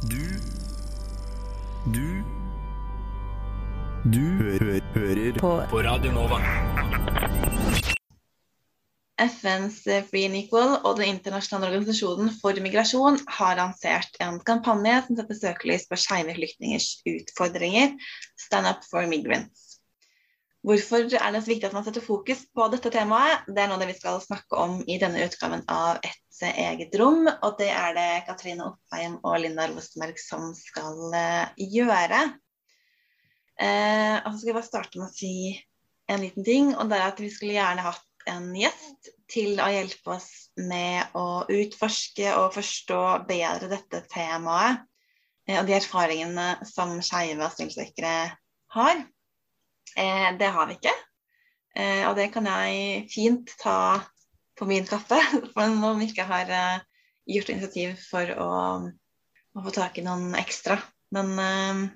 Du Du Du hø hø hører på på Radio Nova. FNs Free and Equal og Den internasjonale organisasjonen for migrasjon har lansert en kampanje som setter søkelys på skeive flyktningers utfordringer, Stand up for migrants. Hvorfor er det så viktig at man setter fokus på dette temaet? Det er noe vi skal snakke om i denne utgaven av Et eget rom, og det er det Katrine Oppheim og Linda Rosenberg som skal eh, gjøre. Eh, og så skal jeg bare starte med å si en liten ting, og det er at vi skulle gjerne hatt en gjest til å hjelpe oss med å utforske og forstå bedre dette temaet eh, og de erfaringene som skeive asylsøkere har. Eh, det har vi ikke. Eh, og det kan jeg fint ta på min kappe, for om vi ikke har eh, gjort initiativ for å, å få tak i noen ekstra. Men eh,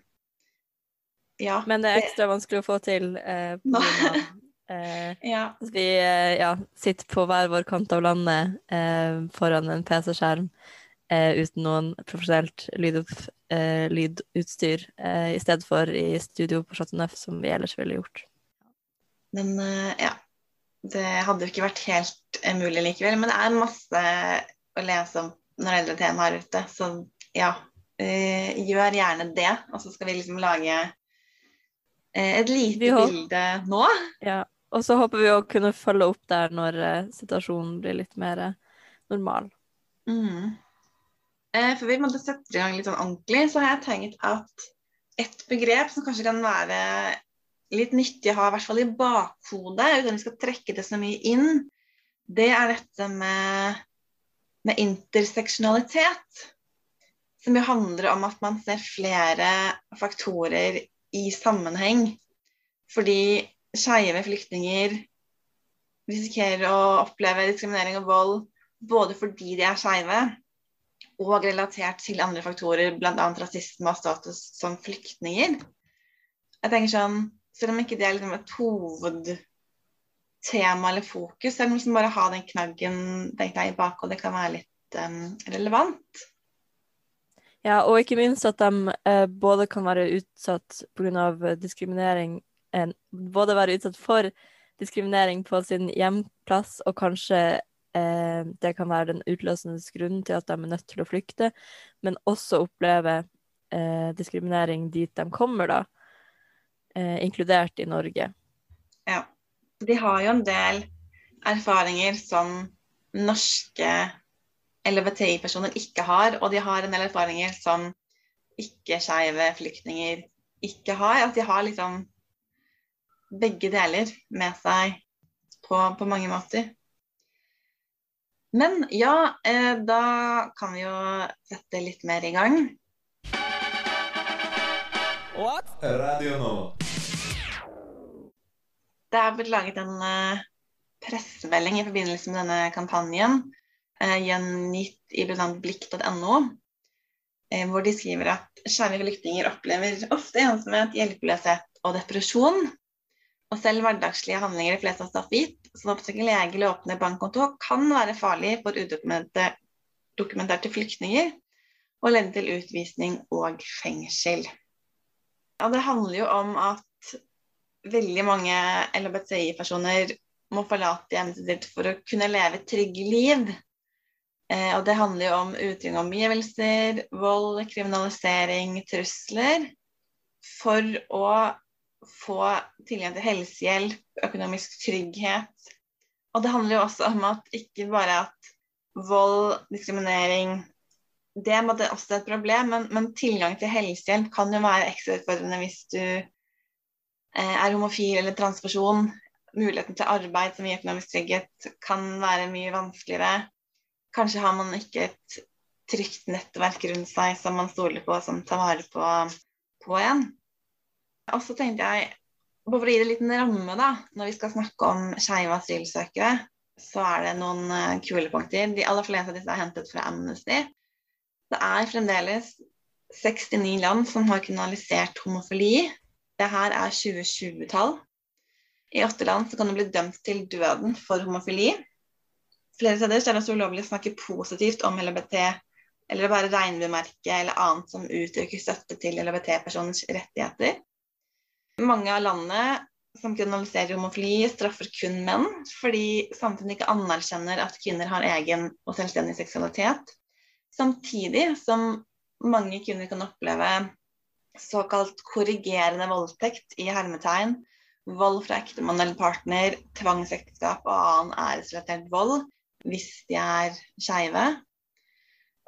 ja. Men det er ekstra vanskelig å få til eh, på grunn av eh, ja. at vi eh, ja, sitter på hver vår kant av landet eh, foran en PC-skjerm uten noen profesjonelt lydopp, eh, lydutstyr, eh, i stedet for i studio på Chateau Neuf, som vi ellers ville gjort. Men eh, ja, det hadde jo ikke vært helt mulig likevel. Men det er masse å lese om når gjelder temaer ute, så ja. gjør gjerne det. Og så skal vi liksom lage eh, et lite bilde nå. Ja. Og så håper vi å kunne følge opp der når eh, situasjonen blir litt mer normal. Mm. Eh, for vi måtte sette i gang litt sånn ordentlig, så har jeg tenkt at et begrep som kanskje kan være litt nyttig å ha, i hvert fall i bakhodet, uten at vi skal trekke det så mye inn, det er dette med, med interseksjonalitet. Som jo handler om at man ser flere faktorer i sammenheng. Fordi skeive flyktninger risikerer å oppleve diskriminering og vold både fordi de er skeive, og relatert til andre faktorer, bl.a. rasisme og status som flyktninger. Jeg tenker sånn, Selv om ikke det er liksom et hovedtema eller fokus, så er det liksom bare å ha den knaggen tenker jeg, i bakhodet kan være litt um, relevant. Ja, og ikke minst at de eh, både kan være utsatt pga. diskriminering eh, Både være utsatt for diskriminering på sin hjemplass, og kanskje det kan være den utløsende grunnen til at de er nødt til å flykte, men også oppleve eh, diskriminering dit de kommer, da, eh, inkludert i Norge. Ja. De har jo en del erfaringer som norske LHBTI-personer ikke har, og de har en del erfaringer som ikke-skeive flyktninger ikke har. At de har liksom begge deler med seg på, på mange måter. Men ja, eh, da kan vi jo sette litt mer i gang. Radio nå. Det er blitt laget en eh, pressemelding i forbindelse med denne kampanjen, eh, gjengitt i bl.a. blikk.no, eh, hvor de skriver at kjære flyktninger opplever ofte ensomhet, hjelpeløshet og depresjon. Og selv hverdagslige handlinger de fleste har stått gitt, som å oppsøke lege eller åpne bankkonto, kan være farlig for udokumenterte dokumenterte flyktninger og lede til utvisning og fengsel. Og det handler jo om at veldig mange LHBTI-personer må forlate hjemmet sitt for å kunne leve et trygge liv. Eh, og det handler jo om utrygge omgivelser, vold, kriminalisering, trusler. For å få tilgang til helsehjelp, økonomisk trygghet. Og det handler jo også om at ikke bare at vold, diskriminering Det er også et problem, men, men tilgang til helsehjelp kan jo være ekstra utfordrende hvis du eh, er homofil eller transperson. Muligheten til arbeid som gir økonomisk trygghet kan være mye vanskeligere. Kanskje har man ikke et trygt nettverk rundt seg som man stoler på, som tar vare på, på en. Og så tenkte jeg, bare for å gi det en liten ramme, da, når vi skal snakke om skeive asylsøkere, så er det noen eh, kule punkter. De aller fleste av disse er hentet fra Amnesty. Det er fremdeles 69 land som har kriminalisert homofili. Det her er 2020-tall. I åtte land kan du bli dømt til døden for homofili. Flere steder er det også ulovlig å snakke positivt om LHBT eller å bære regnbuemerke eller annet som uttrykker støtte til LHBT-personers rettigheter. Mange av landene som kriminaliserer homofili, straffer kun menn, fordi samfunnet ikke anerkjenner at kvinner har egen og selvstendig seksualitet. Samtidig som mange kvinner kan oppleve såkalt korrigerende voldtekt i hermetegn, vold fra ektemann eller partner, tvangsekteskap og annen æresrelatert vold hvis de er skeive.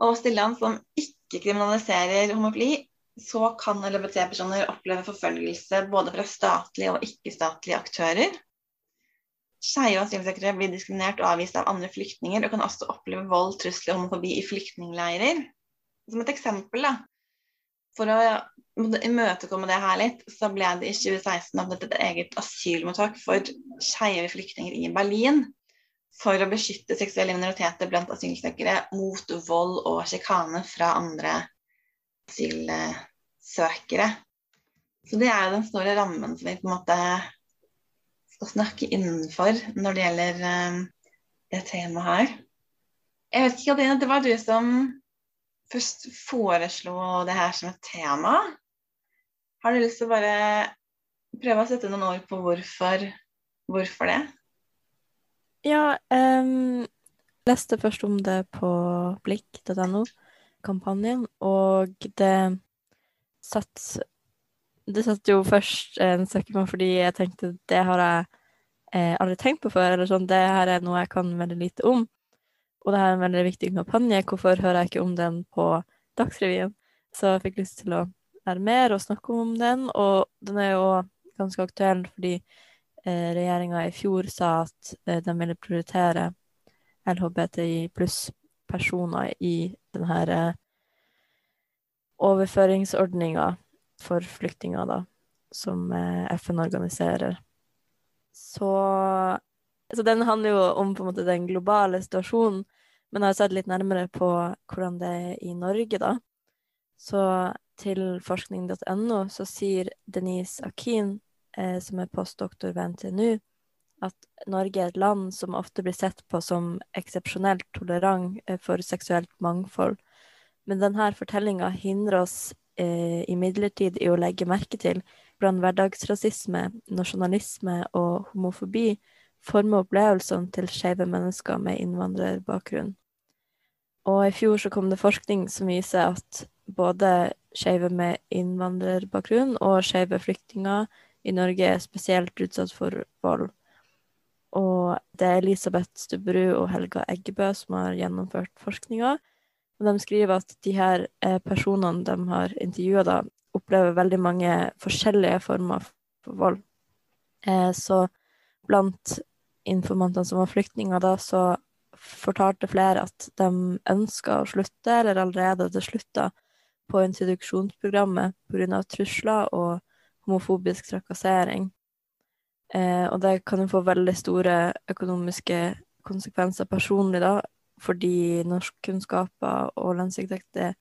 Og stillene som ikke kriminaliserer homofili, så kan LHBT-personer oppleve forfølgelse både fra statlige og ikke-statlige aktører. Skeive asylsøkere blir diskriminert og avvist av andre flyktninger og kan også oppleve vold, trusler og homofobi i flyktningleirer. Som et eksempel, da, for å imøtekomme det her litt, så ble det i 2016 opprettet et eget asylmottak for skeive flyktninger i Berlin. For å beskytte seksuelle minoriteter blant asylsøkere mot vold og sjikane fra andre asylsøkere. Så det er den store rammen som vi på en måte skal snakke innenfor når det gjelder um, det temaet her. Jeg vet ikke, Adine, det var du som først foreslo det her som et tema. Har du lyst til å bare prøve å sette noen ord på hvorfor, hvorfor det? Ja, um, leste først om det på blikk.no kampanjen, og det satt Det satt jo først en søker på fordi jeg tenkte det har jeg eh, aldri tenkt på før, eller sånn, det her er noe jeg kan veldig lite om. Og det her er en veldig viktig kampanje, hvorfor hører jeg ikke om den på Dagsrevyen? Så jeg fikk lyst til å være mer og snakke om den, og den er jo ganske aktuell fordi eh, regjeringa i fjor sa at eh, de ville prioritere LHBTI pluss personer i denne eh, overføringsordninga for flyktninger, da, som eh, FN organiserer. Så, så den handler jo om på en måte den globale situasjonen, men jeg har sett litt nærmere på hvordan det er i Norge, da. Så til forskning.no så sier Denise Akin, eh, som er postdoktor ved NTNU, at Norge er et land som ofte blir sett på som eksepsjonelt tolerant eh, for seksuelt mangfold. Men denne fortellinga hindrer oss eh, imidlertid i å legge merke til hvordan hverdagsrasisme, nasjonalisme og homofobi former opplevelsene til skeive mennesker med innvandrerbakgrunn. Og i fjor så kom det forskning som viser at både skeive med innvandrerbakgrunn og skeive flyktninger i Norge er spesielt utsatt for vold. Og det er Elisabeth Stubberud og Helga Eggebø som har gjennomført forskninga. Og de skriver at de her eh, personene de har intervjua, opplever veldig mange forskjellige former for vold. Eh, så blant informantene som var flyktninger da, så fortalte flere at de ønska å slutte, eller allerede hadde slutta, på introduksjonsprogrammet pga. trusler og homofobisk trakassering. Eh, og det kan jo få veldig store økonomiske konsekvenser personlig, da, fordi norskkunnskaper og lønnsinntekt er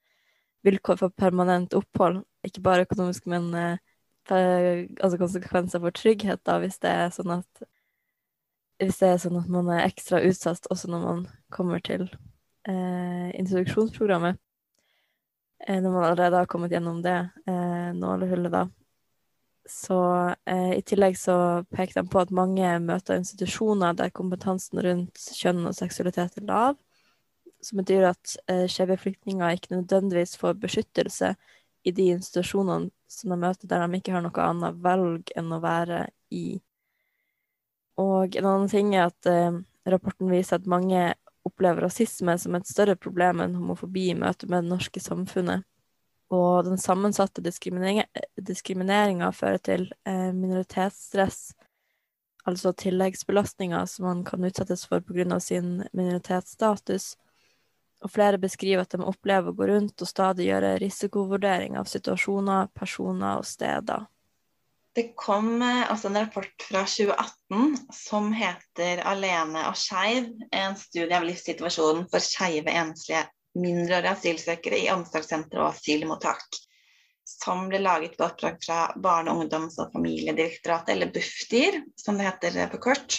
vilkår for permanent opphold. Ikke bare økonomisk, men eh, altså konsekvenser for trygghet, da, hvis det er sånn at hvis det er sånn at man er ekstra utsatt også når man kommer til eh, introduksjonsprogrammet. Eh, når man allerede har kommet gjennom det eh, nålehullet, da. Så eh, i tillegg så pekte han på at mange møter institusjoner der kompetansen rundt kjønn og seksualitet er lav, som betyr at eh, skeive flyktninger ikke nødvendigvis får beskyttelse i de institusjonene som de møter der de ikke har noe annet valg enn å være i. Og en annen ting er at eh, rapporten viser at mange opplever rasisme som et større problem enn homofobi i møte med det norske samfunnet. Og den sammensatte diskrimineringa fører til eh, minoritetsstress, altså tilleggsbelastninger som man kan utsettes for pga. sin minoritetsstatus. Og flere beskriver at de opplever å gå rundt og stadig gjøre risikovurdering av situasjoner, personer og steder. Det kom eh, altså en rapport fra 2018 som heter 'Alene og skeiv', en studie av livssituasjonen for skeive enslige mindreårige asylsøkere i omsorgssentre og asylmottak. Som ble laget på oppdrag fra Barne-, ungdoms- og familiedirektoratet, eller Bufdir, som det heter på kort.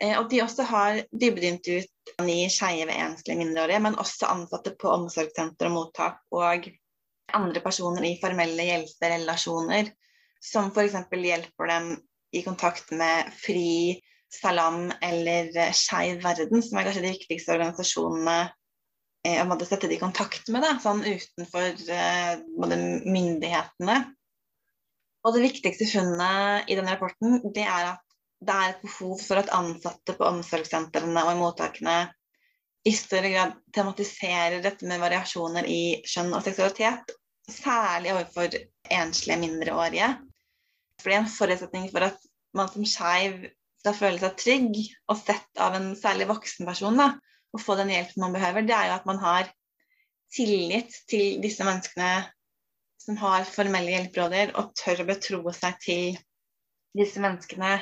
Eh, og de også har dybdeintervjuet ni skeive enslige mindreårige, men også ansatte på omsorgssenter og mottak, og andre personer i formelle hjelperelasjoner, som f.eks. hjelper dem i kontakt med FRI, Salam eller Skeiv verden, som er kanskje de viktigste organisasjonene eh, måtte sette det i kontakt med, da, sånn utenfor eh, både myndighetene. Og det viktigste funnet i denne rapporten det er at det er et behov for at ansatte på omsorgssentrene og i mottakene i større grad tematiserer dette med variasjoner i kjønn og seksualitet, særlig overfor enslige mindreårige. For det er en forutsetning for at man som skeiv skal føle seg trygg og sett av en særlig voksen person da, og få den hjelpen man behøver, det er jo at man har tillit til disse menneskene som har formelle hjelperåder, og tør å betro seg til disse menneskene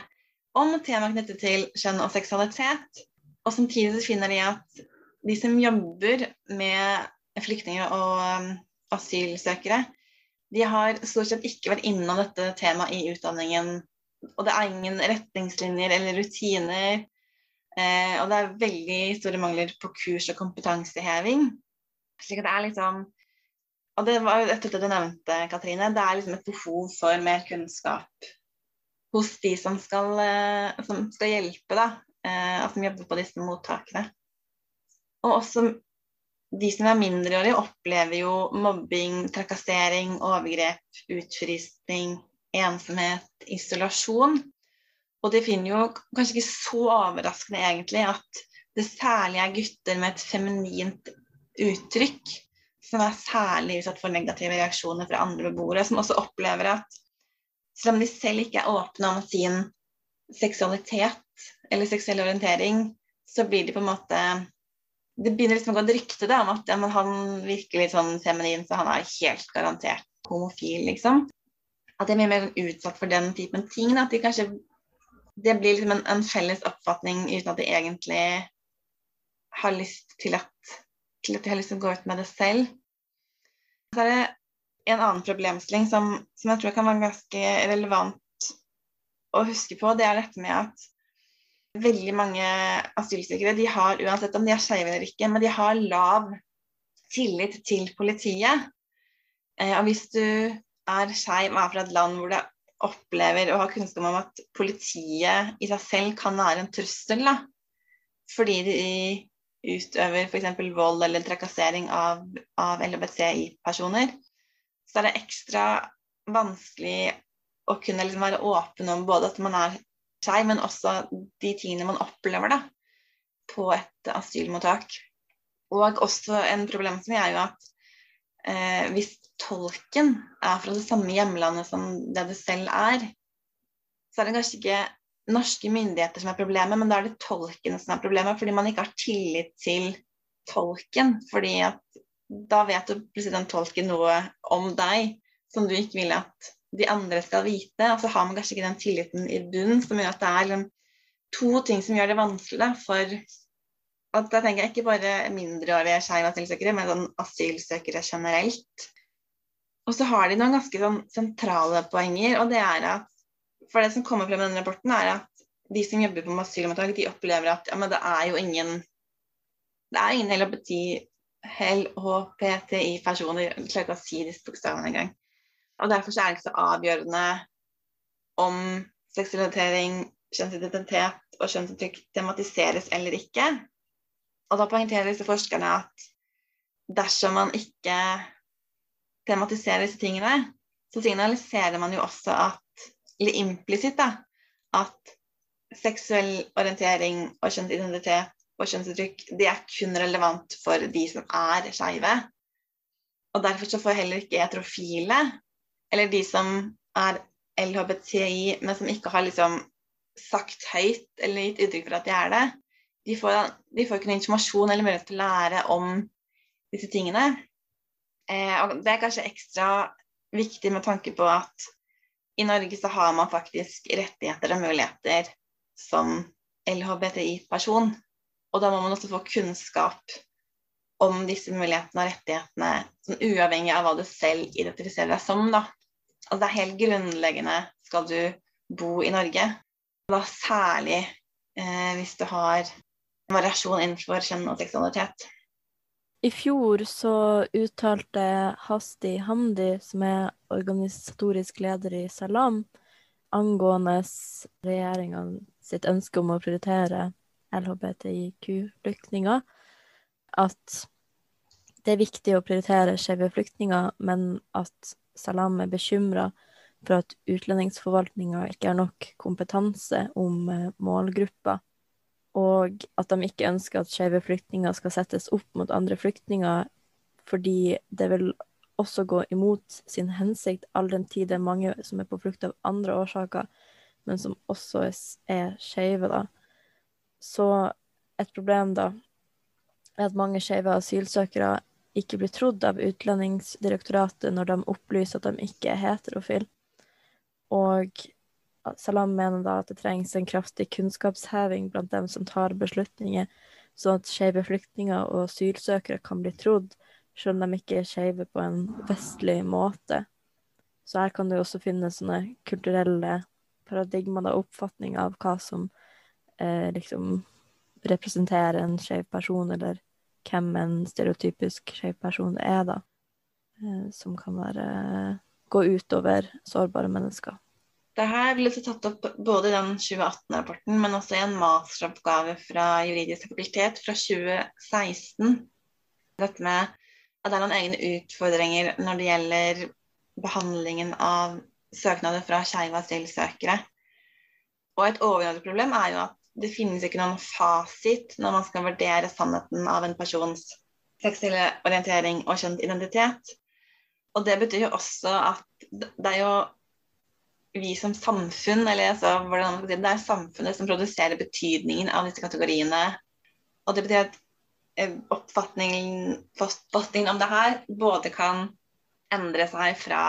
om temaer knyttet til kjønn og seksualitet. Og samtidig finner de at de som jobber med flyktninger og um, asylsøkere, de har stort sett ikke vært innom dette temaet i utdanningen. Og det er ingen retningslinjer eller rutiner. Eh, og det er veldig store mangler på kurs og kompetanseheving. Slik at det er liksom Og det var jo dette du nevnte, Katrine. Det er liksom et behov for mer kunnskap hos de som skal, eh, som skal hjelpe, da, eh, og som jobber på disse mottakene. Og også de som er mindreårige, opplever jo mobbing, trakassering, overgrep, utfrysning, ensomhet, isolasjon. Og de finner jo kanskje ikke så overraskende egentlig at det særlig er gutter med et feminint uttrykk som er særlig utsatt for negative reaksjoner fra andre beboere, som også opplever at selv om de selv ikke er åpne om sin seksualitet eller seksuell orientering, så blir de på en måte Det begynner liksom å gå et rykte om at ja, han virker litt sånn feminin, så han er helt garantert homofil, liksom. At de er mye mer utsatt for den typen ting. At de kanskje Det blir liksom en, en felles oppfatning uten at de egentlig har lyst til at, til at de har lyst til å gå ut med det selv. Så er det en annen problemstilling som, som, jeg tror kan være ganske relevant å huske på, det er dette med at veldig mange asylsøkere de har, uansett om de er skeive eller ikke, men de har lav tillit til politiet. Eh, og hvis du er skeiv og er fra et land hvor du opplever og har kunnskap om at politiet i seg selv kan være en trussel, da, fordi de utøver f.eks. vold eller trakassering av, av LHBTI-personer, så er det ekstra vanskelig å kunne liksom være åpen om både at man er skeiv, men også de tingene man opplever da, på et asylmottak. Og også en problemstilling er jo at eh, hvis tolken er fra det samme hjemlandet som det du selv er, så er det kanskje ikke norske myndigheter som er problemet, men da er det tolkene som er problemet, fordi man ikke har tillit til tolken. Fordi at da vet jo plutselig den tolken noe om deg som du ikke vil at de andre skal vite. Og så har man kanskje ikke den tilliten i bunnen som gjør at det er liksom, to ting som gjør det vanskelig for at Da tenker jeg ikke bare mindreårige skeive asylsøkere, men sånn asylsøkere generelt. Og så har de noen ganske sånn sentrale poenger, og det er at For det som kommer frem i denne rapporten, er at de som jobber på asylmottak, de opplever at ja, men det er jo ingen det er ingen LHBT LHPTI-personer. Jeg klarer ikke å si disse bokstavene engang. Og derfor er det ikke så avgjørende om seksualisering, kjønnsidentitet og kjønnsuttrykk tematiseres eller ikke. Og da poengterer disse forskerne at dersom man ikke tematiserer disse tingene, så signaliserer man jo også at, eller implisitt, da, at seksuell orientering og kjønnsidentitet og kjønnsuttrykk, det er kun relevant for de som er skeive. Og derfor så får heller ikke heterofile, eller de som er LHBTI, men som ikke har liksom sagt høyt eller gitt uttrykk for at de er det, de får, de får ikke noe informasjon eller mulighet til å lære om disse tingene. Eh, og det er kanskje ekstra viktig med tanke på at i Norge så har man faktisk rettigheter og muligheter som LHBTI-person. Og da må man også få kunnskap om disse mulighetene og rettighetene, sånn uavhengig av hva du selv identifiserer deg som. Da. Altså, det er helt grunnleggende skal du bo i Norge. Da særlig eh, hvis du har variasjon innenfor kjønn og seksualitet. I fjor så uttalte Hasti Hamdi, som er organisatorisk leder i Salam, angående regjeringa sitt ønske om å prioritere LHBTIQ-flyktninger, at det er viktig å prioritere skeive flyktninger, men at Salam er bekymra for at utlendingsforvaltninga ikke har nok kompetanse om målgrupper. målgruppa, og at de ikke ønsker at skeive flyktninger skal settes opp mot andre flyktninger, fordi det vil også gå imot sin hensikt, all den tid det er mange som er på flukt av andre årsaker, men som også er, skeive, da. Så et problem da er at mange skeive asylsøkere ikke blir trodd av Utlendingsdirektoratet når de opplyser at de ikke er heterofile. Og Salam mener da at det trengs en kraftig kunnskapsheving blant dem som tar beslutninger, sånn at skeive flyktninger og asylsøkere kan bli trodd, selv om de ikke er skeive på en vestlig måte. Så her kan du også finne sånne kulturelle paradigmer, og oppfatning av hva som eh, liksom representerer en skeiv person, eller hvem en stereotypisk skeiv person er, da. Eh, som kan være gå utover sårbare mennesker. Det her ble tatt opp både i den 2018-rapporten, men også i en masteroppgave fra juridisk fakultet fra 2016. Dette med at det er noen egne utfordringer når det gjelder behandlingen av søknader fra skeive asylsøkere. Og et overordnet problem er jo at det finnes ikke noen fasit når man skal vurdere sannheten av en persons seksuelle orientering og kjønnsidentitet. Og det betyr jo også at det er jo vi som samfunn, eller altså, hvordan det er samfunnet som produserer betydningen av disse kategoriene. Og det betyr at eh, oppfatningen, oppfatningen om det her både kan endre seg fra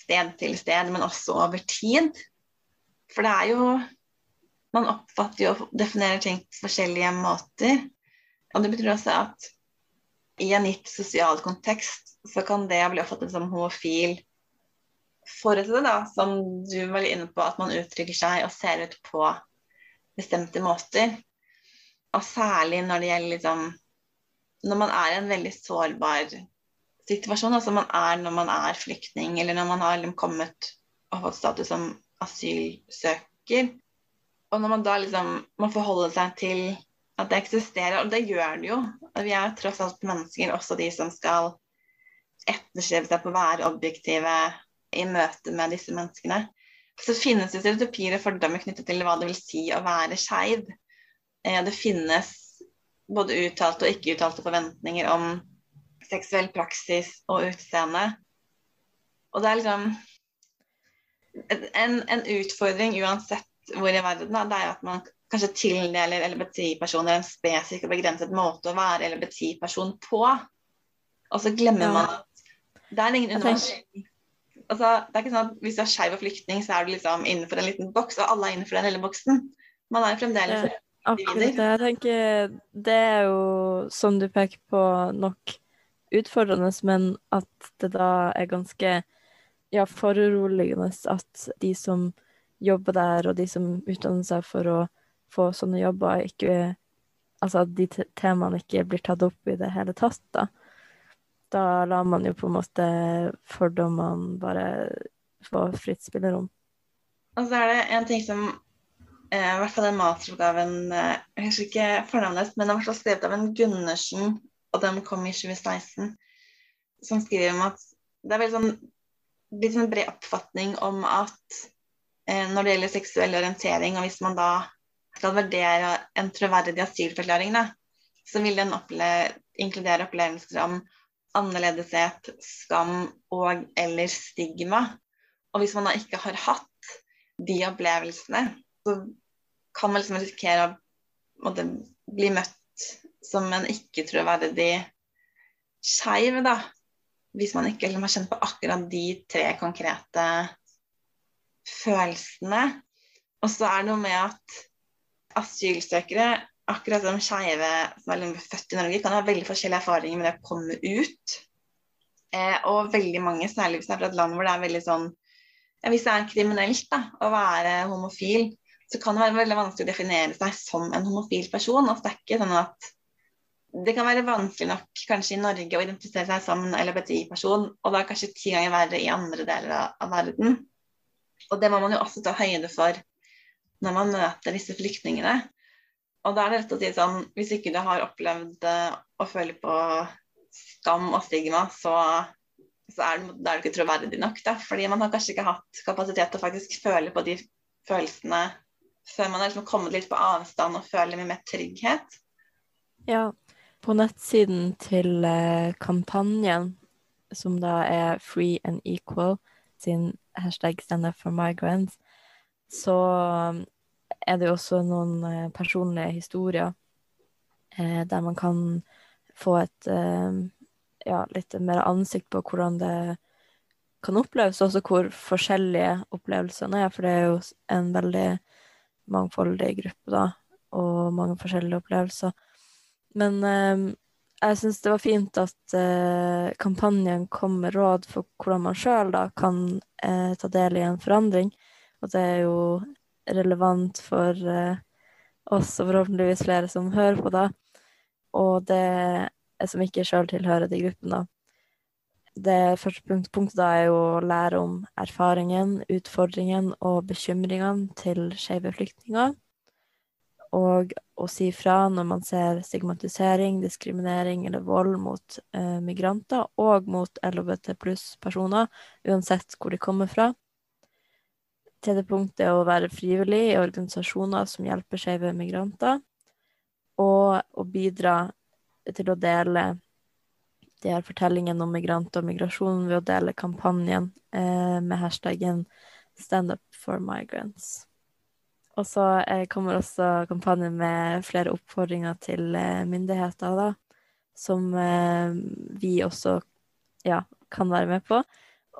sted til sted, men også over tid. For det er jo man oppfatter jo og definerer ting på forskjellige måter. Og det betyr også at i en gitt sosial kontekst så kan det bli oppfattet som homofil forutsatt, da, som du var inne på, at man uttrykker seg og ser ut på bestemte måter. Og særlig når det gjelder liksom Når man er i en veldig sårbar situasjon, altså man er når man er flyktning, eller når man har liksom kommet og fått status som asylsøker, og når man da liksom må forholde seg til at det eksisterer, og det gjør det jo Vi er tross alt mennesker, også de som skal etterstrebe seg på å være objektive i møte med disse menneskene. Så finnes det stereotypier og fordommer knyttet til hva det vil si å være skeiv. Eh, det finnes både uttalte og ikke uttalte forventninger om seksuell praksis og utseende. Og det er liksom en, en utfordring uansett hvor i verden, da, det er at man kanskje tildeler LBTI-personer en spesifikk og begrenset måte å være LBTI-person på. Og så glemmer ja. man at det er ingen universell altså, Det er ikke sånn at hvis du er skeiv og flyktning, så er du liksom innenfor en liten boks, og alle er innenfor den lille boksen. Man er fremdeles det, Akkurat det. Jeg tenker det er jo, som du peker på, nok utfordrende, men at det da er ganske ja, foruroligende at de som jobber der, og de som utdanner seg for å få sånne jobber, ikke Altså at de temaene ikke blir tatt opp i det hele tatt, da. Da lar man jo på en måte fordommene bare få fritt spillerom. Og så er det en ting som eh, i hvert fall den masteroppgaven eh, Jeg husker ikke fornavnet, men den var skrevet av en Gundersen, og den kom i 2016, som skriver om at det er veldig sånn, litt sånn bred oppfatning om at Eh, når det gjelder seksuell orientering, og hvis man da skal vurdere en troverdig asylforklaring, da, så vil den opple inkludere opplevelser om annerledeshet, skam og eller stigma. Og hvis man da ikke har hatt de opplevelsene, så kan man liksom risikere å måtte, bli møtt som en ikke-troverdig skeiv, da. Hvis man ikke liksom, har kjent på akkurat de tre konkrete følelsene. Og så er det noe med at asylsøkere, akkurat som skeive som er født i Norge, kan ha veldig forskjellige erfaringer med det å komme ut. Eh, og veldig mange, særlig hvis det er fra et land hvor det er veldig sånn ja, Hvis det er kriminelt da, å være homofil, så kan det være veldig vanskelig å definere seg som en homofil person. Altså det er ikke sånn at det kan være vanskelig nok kanskje i Norge å identifisere seg som en LHBTI-person, og da kanskje ti ganger verre i andre deler av verden. Og det må man jo også ta høyde for når man møter disse flyktningene. Og da er det rett å si sånn Hvis ikke du har opplevd uh, å føle på skam og stigma, så, så er, du, er, ikke troverdig nok. Da. Fordi man har kanskje ikke hatt kapasitet til å faktisk føle på de følelsene før man har liksom kommet litt på avstand og føler mye mer trygghet. Ja, på nettsiden til eh, kampanjen, som da er Free and Equal, sin hashtag Stand Up for Migrants, så er det jo også noen eh, personlige historier eh, der man kan få et eh, ja, litt mer ansikt på hvordan det kan oppleves, også hvor forskjellige opplevelsene er, for det er jo en veldig mangfoldig gruppe, da, og mange forskjellige opplevelser. Men eh, jeg syns det var fint at eh, kampanjen kom med råd for hvordan man sjøl kan eh, ta del i en forandring. Og det er jo relevant for eh, oss og forhåpentligvis flere som hører på, da. Og det som ikke sjøl tilhører de gruppene. Det første punkt, punktet da er jo å lære om erfaringen, utfordringen og bekymringene til skeive flyktninger. Og å si fra når man ser stigmatisering, diskriminering eller vold mot eh, migranter og mot LHBT pluss-personer, uansett hvor de kommer fra. Tredje det er å være frivillig i organisasjoner som hjelper skeive migranter. Og å bidra til å dele de her fortellingene om migranter og migrasjon ved å dele kampanjen eh, med hashtaggen Stand up for migrants. Og så eh, kommer også kampanjen med flere oppfordringer til eh, myndigheter, da, som eh, vi også ja, kan være med på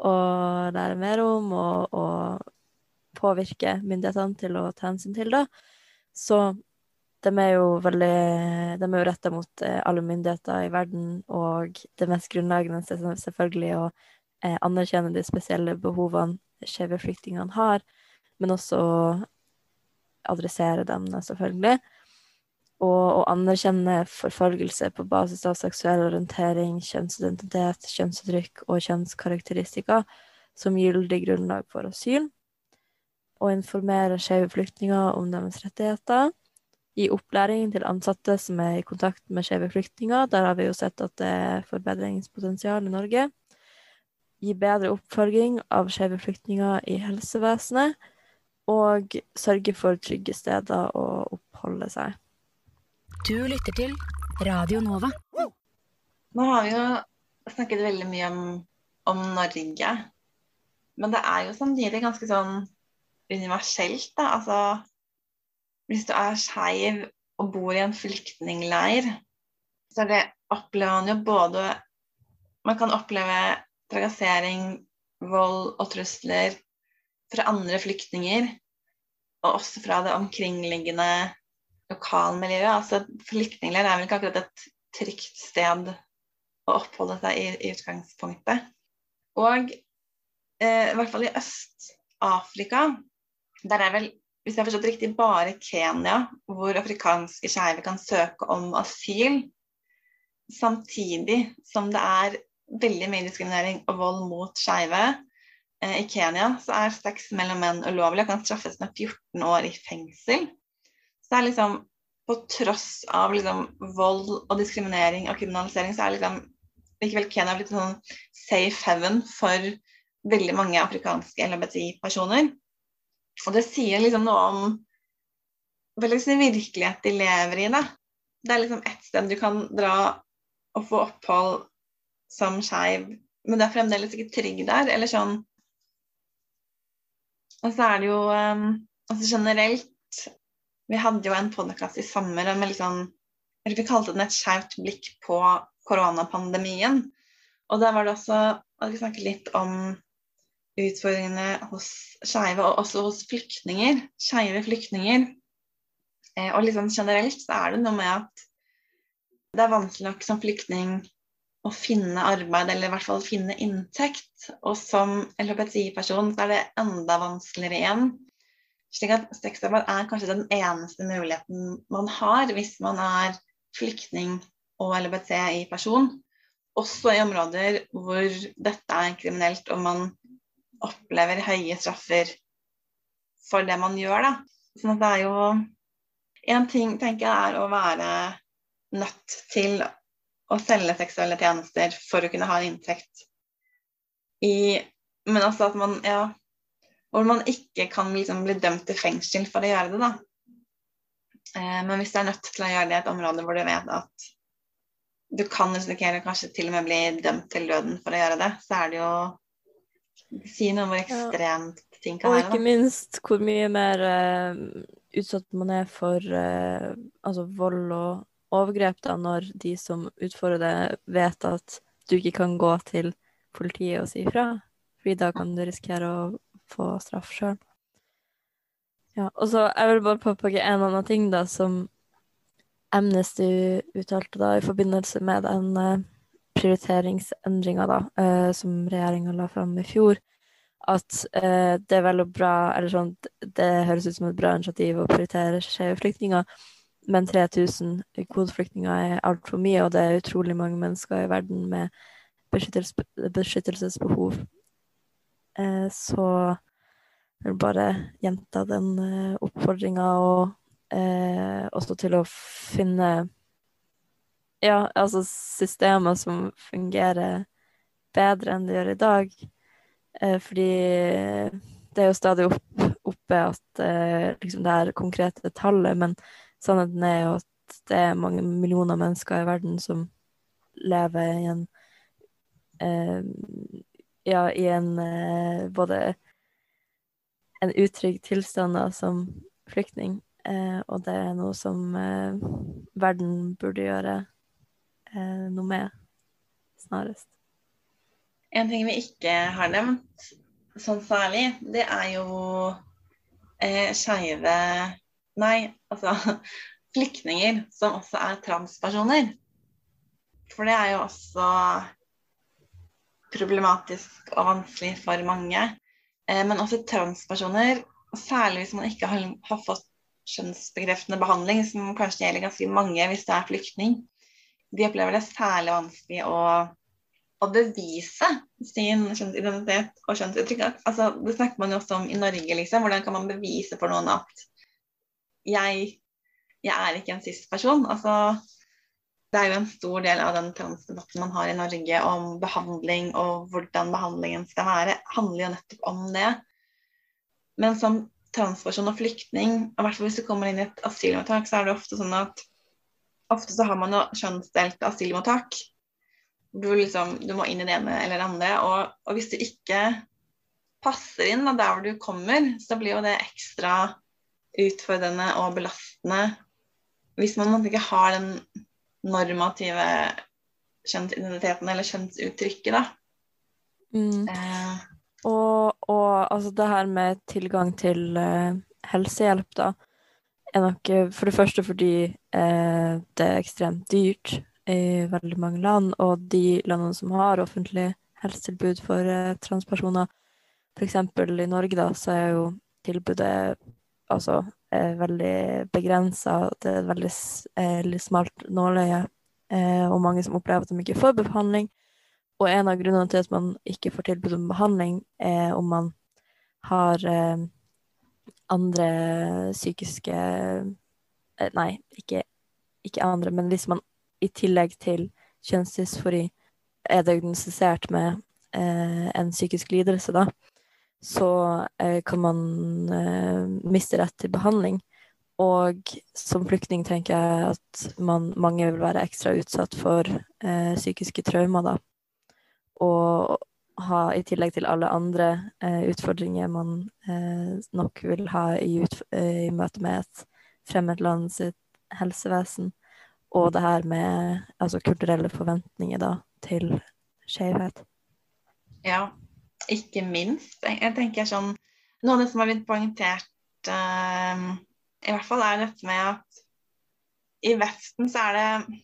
og lære mer om og, og påvirke myndighetene til å ta hensyn til. Da. Så de er jo veldig De er jo retta mot eh, alle myndigheter i verden, og det mest grunnleggende er selvfølgelig å eh, anerkjenne de spesielle behovene skeive flyktningene har, men også adressere dem, selvfølgelig. Og å anerkjenne forfølgelse på basis av seksuell orientering, kjønnsidentitet, kjønnsuttrykk og kjønnskarakteristika som gyldig grunnlag for asyl. Og informere skeive flyktninger om deres rettigheter Gi opplæring til ansatte som er i kontakt med skeive flyktninger. Der har vi jo sett at det er forbedringspotensial i Norge. Gi bedre oppfølging av skeive flyktninger i helsevesenet. Og sørge for trygge steder å oppholde seg. Du lytter til Radio Nova. Nå har vi jo snakket veldig mye om, om Norge. Men det er jo samtidig ganske sånn universelt, da. Altså hvis du er skeiv og bor i en flyktningleir, så det opplever man jo både Man kan oppleve trakassering, vold og trusler fra andre flyktninger, og også fra det omkringliggende lokalmiljøet. Altså, Flyktningleir er vel ikke akkurat et trygt sted å oppholde seg i, i utgangspunktet. Og eh, i hvert fall i Øst-Afrika, der er vel hvis jeg har forstått riktig, bare Kenya hvor afrikanske skeive kan søke om asyl. Samtidig som det er veldig mye diskriminering og vold mot skeive. Eh, I Kenya så er sex mellom menn ulovlig og kan straffes med 14 år i fengsel. Så det er liksom på tross av liksom vold og diskriminering og kriminalisering, så er liksom likevel Kenya blitt en sånn safe heaven for veldig mange afrikanske LHBTI-personer. Og det sier liksom noe om hva slags virkelighet de lever i. Da. Det er liksom ett sted du kan dra og få opphold som skeiv, men det er fremdeles ikke trygg der. Eller sånn Og så er det jo um, altså generelt Vi hadde jo en podkast i sommer med liksom eller Vi kalte den et skjevt blikk på koronapandemien. Og der var det også og Vi snakket litt om utfordringene hos skeive, og også hos flyktninger. Skeive flyktninger. Eh, og liksom generelt så er det noe med at det er vanskelig nok som flyktning å finne arbeid, eller i hvert fall finne inntekt. Og som LHBTI-person så er det enda vanskeligere igjen. Slik at sexarbeid er kanskje den eneste muligheten man har hvis man er flyktning og LHBTI-person. Også i områder hvor dette er kriminelt og man opplever høye straffer for det man gjør. Da. Sånn at det er jo En ting tenker jeg er å være nødt til å selge seksuelle tjenester for å kunne ha en inntekt. I, men altså at man ja, hvor man ikke kan liksom bli dømt til fengsel for å gjøre det. da. Eh, men hvis du er nødt til å gjøre det i et område hvor du vet at du kan risikere kanskje til og med bli dømt til døden for å gjøre det, så er det jo Si noe om hvor ekstremt ja. ting kan være. Og ikke minst hvor mye mer uh, utsatt man er for uh, altså vold og overgrep da, når de som utfordrer det, vet at du ikke kan gå til politiet og si ifra. Fordi da kan du risikere å få straff sjøl. Ja, og så jeg vil bare påpeke en annen ting da, som Amnesty uttalte da i forbindelse med den uh, prioriteringsendringa uh, som regjeringa la fram i fjor. At eh, det er veldig bra Eller sånn, det høres ut som et bra initiativ å prioritere skeive flyktninger, men 3000 kvoteflyktninger er altfor mye, og det er utrolig mange mennesker i verden med beskyttelsesbehov Eh, så jeg vil bare gjenta den eh, oppfordringa, og eh, også til å finne ja, altså systemer som fungerer bedre enn det gjør i dag. Eh, fordi det er jo stadig opp, oppe at eh, liksom det er konkrete tallet, men sannheten er jo at det er mange millioner mennesker i verden som lever i en eh, ja, i en eh, både en utrygg tilstand da, som flyktning, eh, og det er noe som eh, verden burde gjøre eh, noe med snarest. En ting vi ikke har nevnt sånn særlig, det er jo eh, skeive Nei, altså flyktninger som også er transpersoner. For det er jo også problematisk og vanskelig for mange. Eh, men også transpersoner, særlig hvis man ikke har, har fått kjønnsbekreftende behandling, som kanskje gjelder ganske mange hvis det er flyktning, de opplever det særlig vanskelig å, å bevise sin kjønnsidentitet og kjønnsuttrykk. Altså, det snakker man jo også om i Norge, liksom. Hvordan kan man bevise for noen at jeg, jeg er ikke en cis-person? Altså, det er jo en stor del av den transdebatten man har i Norge om behandling og hvordan behandlingen skal være, handler jo nettopp om det. Men som transperson og flyktning, i hvert fall hvis du kommer inn i et asylmottak, så er det ofte sånn at ofte så har man jo kjønnsdelte asylmottak. Du, liksom, du, må inn i det ene eller det andre. Og, og hvis du ikke passer inn da, der hvor du kommer, så blir jo det ekstra utfordrende og belastende hvis man ikke har den normative kjønnsidentiteten eller kjønnsuttrykket, da. Mm. Eh. Og, og, altså det her med tilgang til uh, helsehjelp, da, er nok for det første fordi det er ekstremt dyrt i veldig mange land, og de landene som har offentlig helsetilbud for uh, transpersoner, f.eks. i Norge, da, så er jo tilbudet altså er veldig begrensa. Det er et veldig eh, smalt nåløye, eh, og mange som opplever at de ikke får behandling. Og en av grunnene til at man ikke får tilbud om behandling, er om man har eh, andre psykiske eh, Nei, ikke, ikke, andre, men hvis man i tillegg til kjønnsdysfori er diagnostisert med eh, en psykisk lidelse, da, så eh, kan man eh, miste rett til behandling. Og som flyktning tenker jeg at man, mange vil være ekstra utsatt for eh, psykiske traumer, da. Og ha, i tillegg til alle andre eh, utfordringer man eh, nok vil ha i, i, møte med et fremmed land sitt helsevesen, og det her med altså kulturelle forventninger da, til skjevhet. Ja, ikke minst. Jeg tenker sånn Noe av det som har blitt poengtert, uh, i hvert fall, er dette med at i Vesten så er det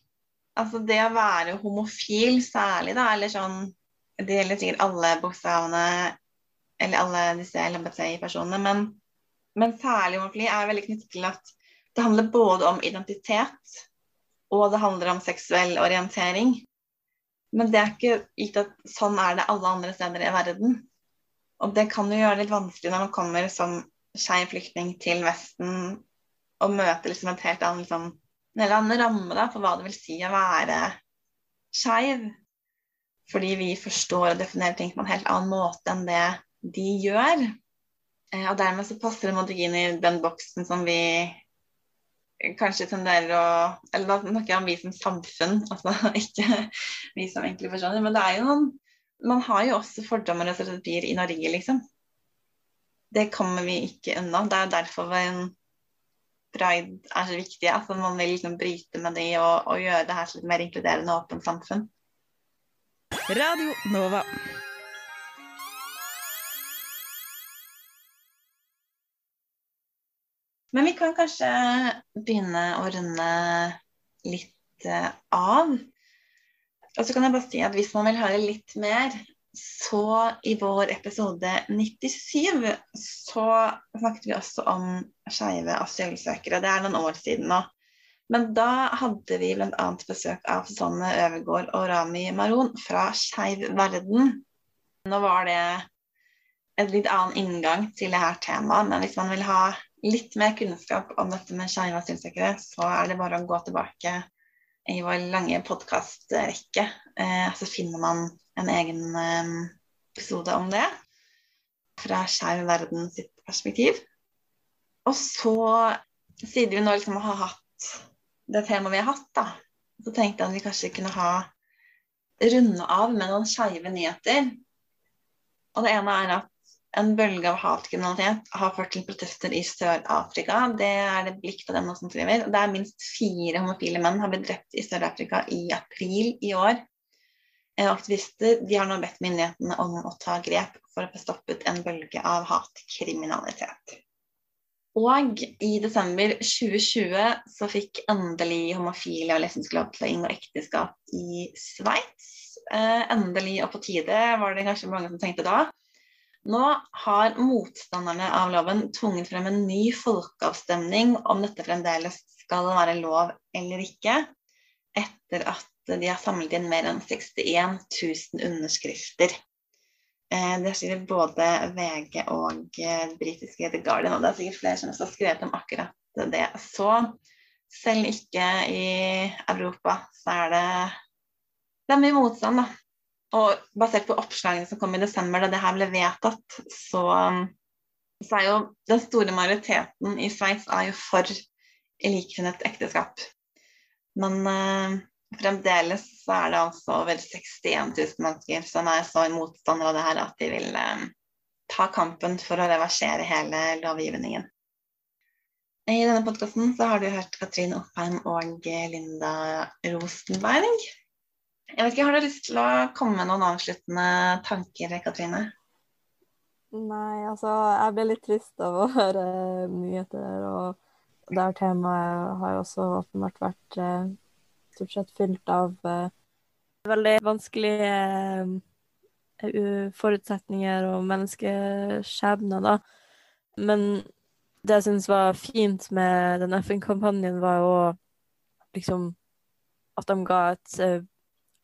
Altså det å være homofil særlig, da, eller sånn Det gjelder sikkert alle bokstavene, eller alle disse LHBTI-personene, men Men særlig homofili er veldig knyttet til at det handler både om identitet og det handler om seksuell orientering. Men det er ikke gitt at sånn er det alle andre steder i verden. Og det kan jo gjøre det litt vanskelig når man kommer som skeiv flyktning til Vesten og møter liksom et helt annet, liksom, en helt annen ramme da, for hva det vil si å være skeiv. Fordi vi forstår og definerer ting på en helt annen måte enn det de gjør. Eh, og dermed så passer det ikke inn i den boksen som vi kanskje tenderer å Eller da snakker jeg om vi som samfunn, altså ikke vi som enkeltpersoner. Men det er jo noen Man har jo også fordommer og stereotypier i Norge, liksom. Det kommer vi ikke unna. Det er derfor en pride er så viktig. Altså man vil liksom bryte med det og, og gjøre det her til et mer inkluderende og åpent samfunn. Radio Nova. Men vi kan kanskje begynne å runde litt eh, av. Og så kan jeg bare si at hvis man vil høre litt mer, så i vår episode 97 så snakket vi også om skeive asylsøkere. Det er noen år siden nå. Men da hadde vi bl.a. besøk av Susanne Øvergård og Rami Maron fra Skeiv verden. Nå var det en litt annen inngang til det her temaet, men hvis man vil ha litt mer kunnskap om dette med skeive asylsøkere, så er det bare å gå tilbake i vår lange podkastrekke. Eh, så finner man en egen eh, episode om det fra Skeiv verden sitt perspektiv. Og så, siden vi nå liksom har hatt det temaet vi har hatt, da, så tenkte jeg at vi kanskje kunne ha runde av med noen skeive nyheter. Og det ene er at en bølge av hatkriminalitet har ført til protester i Sør-Afrika. Det er det Blikk.no som skriver. Det er minst fire homofile menn har blitt drept i Sør-Afrika i april i år. Eh, aktivister de har nå bedt myndighetene om å ta grep for å få stoppet en bølge av hatkriminalitet. Og i desember 2020 så fikk endelig homofile og lesbiske lov til å inngå ekteskap i Sveits. Eh, endelig og på tide, var det kanskje mange som tenkte da. Nå har motstanderne av loven tvunget frem en ny folkeavstemning om dette fremdeles skal være lov eller ikke, etter at de har samlet inn mer enn 61 000 underskrifter. Eh, det skriver både VG og eh, britiske The Guardian, og det er sikkert flere som har skrevet om akkurat det. Så selv ikke i Europa så er det, det er mye motstand, da. Og basert på oppslagene som kom i desember da det her ble vedtatt, så, så er jo den store majoriteten i Sveits for likekjønnet ekteskap. Men uh, fremdeles så er det altså over 61 000 mennesker som er så motstandere av det her at de vil uh, ta kampen for å reversere hele lovgivningen. I denne podkasten har du hørt Katrine Oppheim og Linda Rosenberg. Jeg vet ikke, Har du lyst til å komme med noen avsluttende tanker, Katrine? Nei, altså jeg ble litt trist av å høre nyheter. Og det her temaet har jo også åpenbart vært eh, stort sett fylt av eh, veldig vanskelige eh, forutsetninger og menneskeskjebner, da. Men det jeg syns var fint med den FN-kampanjen, var jo liksom at de ga et eh,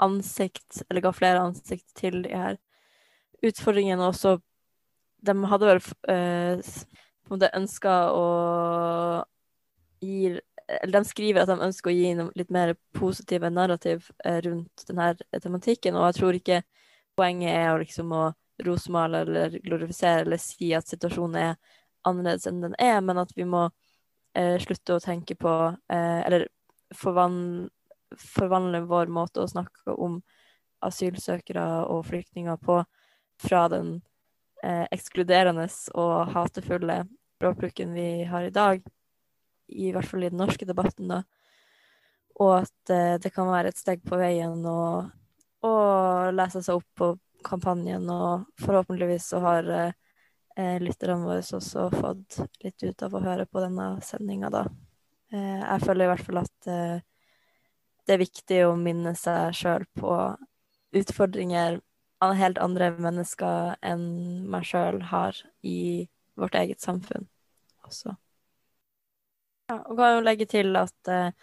ansikt, eller ga flere ansikt til de her utfordringene. Og så De hadde vel eh, på en måte ønska å gi Eller de skriver at de ønsker å gi litt mer positive narrativ eh, rundt denne tematikken, og jeg tror ikke poenget er å liksom å rosemale eller glorifisere eller si at situasjonen er annerledes enn den er, men at vi må eh, slutte å tenke på eh, Eller forvandle forvandle vår måte å snakke om asylsøkere og flyktninger på fra den eh, ekskluderende og hatefulle språkbruken vi har i dag, i hvert fall i den norske debatten, da, og at eh, det kan være et steg på veien å, å lese seg opp på kampanjen, og forhåpentligvis så har eh, lytterne våre også fått litt ut av å høre på denne sendinga, da. Eh, jeg føler i hvert fall at eh, det er viktig å minne seg sjøl på utfordringer helt andre mennesker enn meg sjøl har i vårt eget samfunn. også. Ja, og kan jo legge til at eh,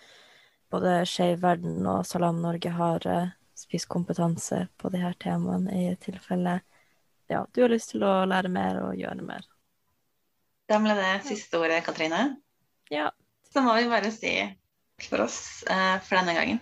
både Skeiv Verden og Salam Norge har eh, spisskompetanse på de her temaene i tilfelle ja, du har lyst til å lære mer og gjøre mer. Da ble det siste ordet, Katrine. Ja. Så må vi bare si for oss eh, for denne gangen.